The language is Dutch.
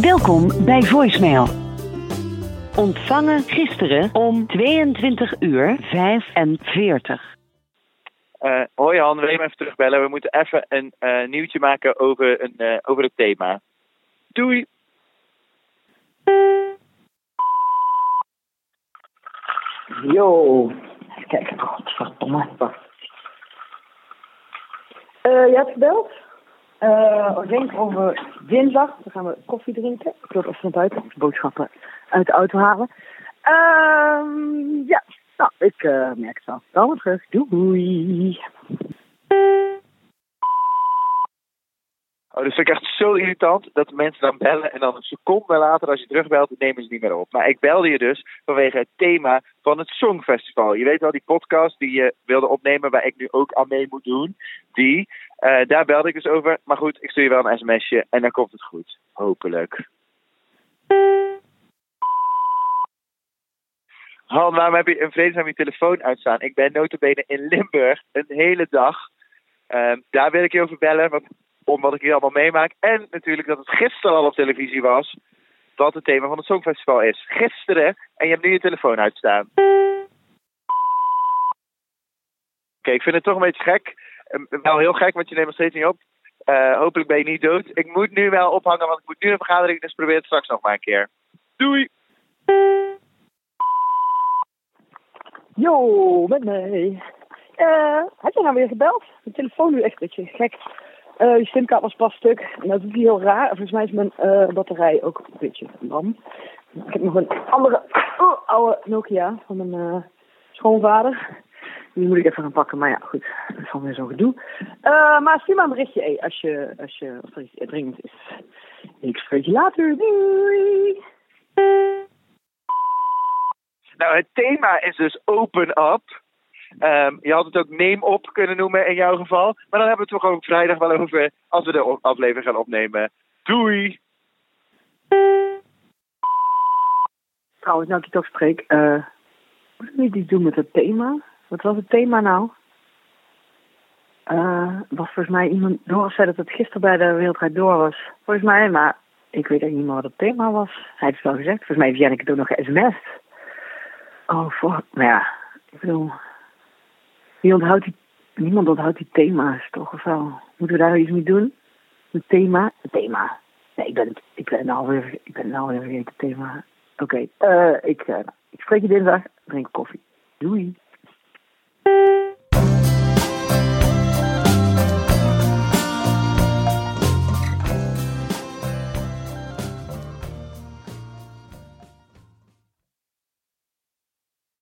Welkom bij Voicemail. Ontvangen gisteren om 22 uur 45. Uh, hoi Han, wil je me even terugbellen? We moeten even een uh, nieuwtje maken over, een, uh, over het thema. Doei! Yo, even kijken. Godverdomme. Uh, je hebt gebeld? Uh, ik denk over dinsdag. Dan gaan we koffie drinken. Ik even naar buiten. Boodschappen uit de auto halen. Uh, ja, nou, ik uh, merk het wel. Dan terug. Doei. Oh, dat vind ik echt zo irritant dat mensen dan bellen en dan een seconde later als je terugbelt, nemen ze niet meer op. Maar ik belde je dus vanwege het thema van het Songfestival. Je weet wel, die podcast die je wilde opnemen, waar ik nu ook aan mee moet doen, die, uh, daar belde ik dus over. Maar goed, ik stuur je wel een sms'je en dan komt het goed. Hopelijk. Han, waarom heb je een vredesnaam je telefoon uitstaan? Ik ben notabene in Limburg een hele dag. Uh, daar wil ik je over bellen, want om wat ik hier allemaal meemaak. En natuurlijk dat het gisteren al op televisie was. Wat het thema van het Songfestival is. Gisteren. En je hebt nu je telefoon uitstaan. Oké, ik vind het toch een beetje gek. Uh, wel heel gek, want je neemt nog steeds niet op. Uh, hopelijk ben je niet dood. Ik moet nu wel ophangen, want ik moet nu een vergadering. Dus probeer het straks nog maar een keer. Doei! Yo, met mij. Uh, je nou weer gebeld? De telefoon nu echt een beetje gek. Uh, je stemkaart was pas stuk. En dat is heel raar. Volgens mij is mijn uh, batterij ook een beetje lam. Ik heb nog een andere oh, oude Nokia van mijn uh, schoonvader. Die moet ik even gaan pakken. Maar ja, goed. Dat is alweer zo'n gedoe. maar stuur maar een berichtje als, je, als, je, als er iets dringend is. Ik spreek je later. Nou, het thema is dus open up. Um, je had het ook neem op kunnen noemen in jouw geval. Maar dan hebben we het toch ook vrijdag wel over als we de aflevering gaan opnemen. Doei! Trouwens, nou ik toch spreek, uh, moet ik niet iets doen met het thema? Wat was het thema nou? Uh, was volgens mij iemand door zei dat het gisteren bij de Wereldrijd Door was. Volgens mij, maar ik weet eigenlijk niet meer wat het thema was. Hij heeft het wel gezegd. Volgens mij heeft Janneke het ook nog ge-sms'd. Oh, voor, nou ja, ik bedoel, wie onthoudt die, niemand onthoudt die thema's toch of wel? Moeten we daar iets mee doen? Het thema? Het thema. Nee, ik ben ik ben nou weer, ik ben nou weer vergeten het thema. Oké, uh, ik, uh, ik spreek je dinsdag, drink koffie. Doei.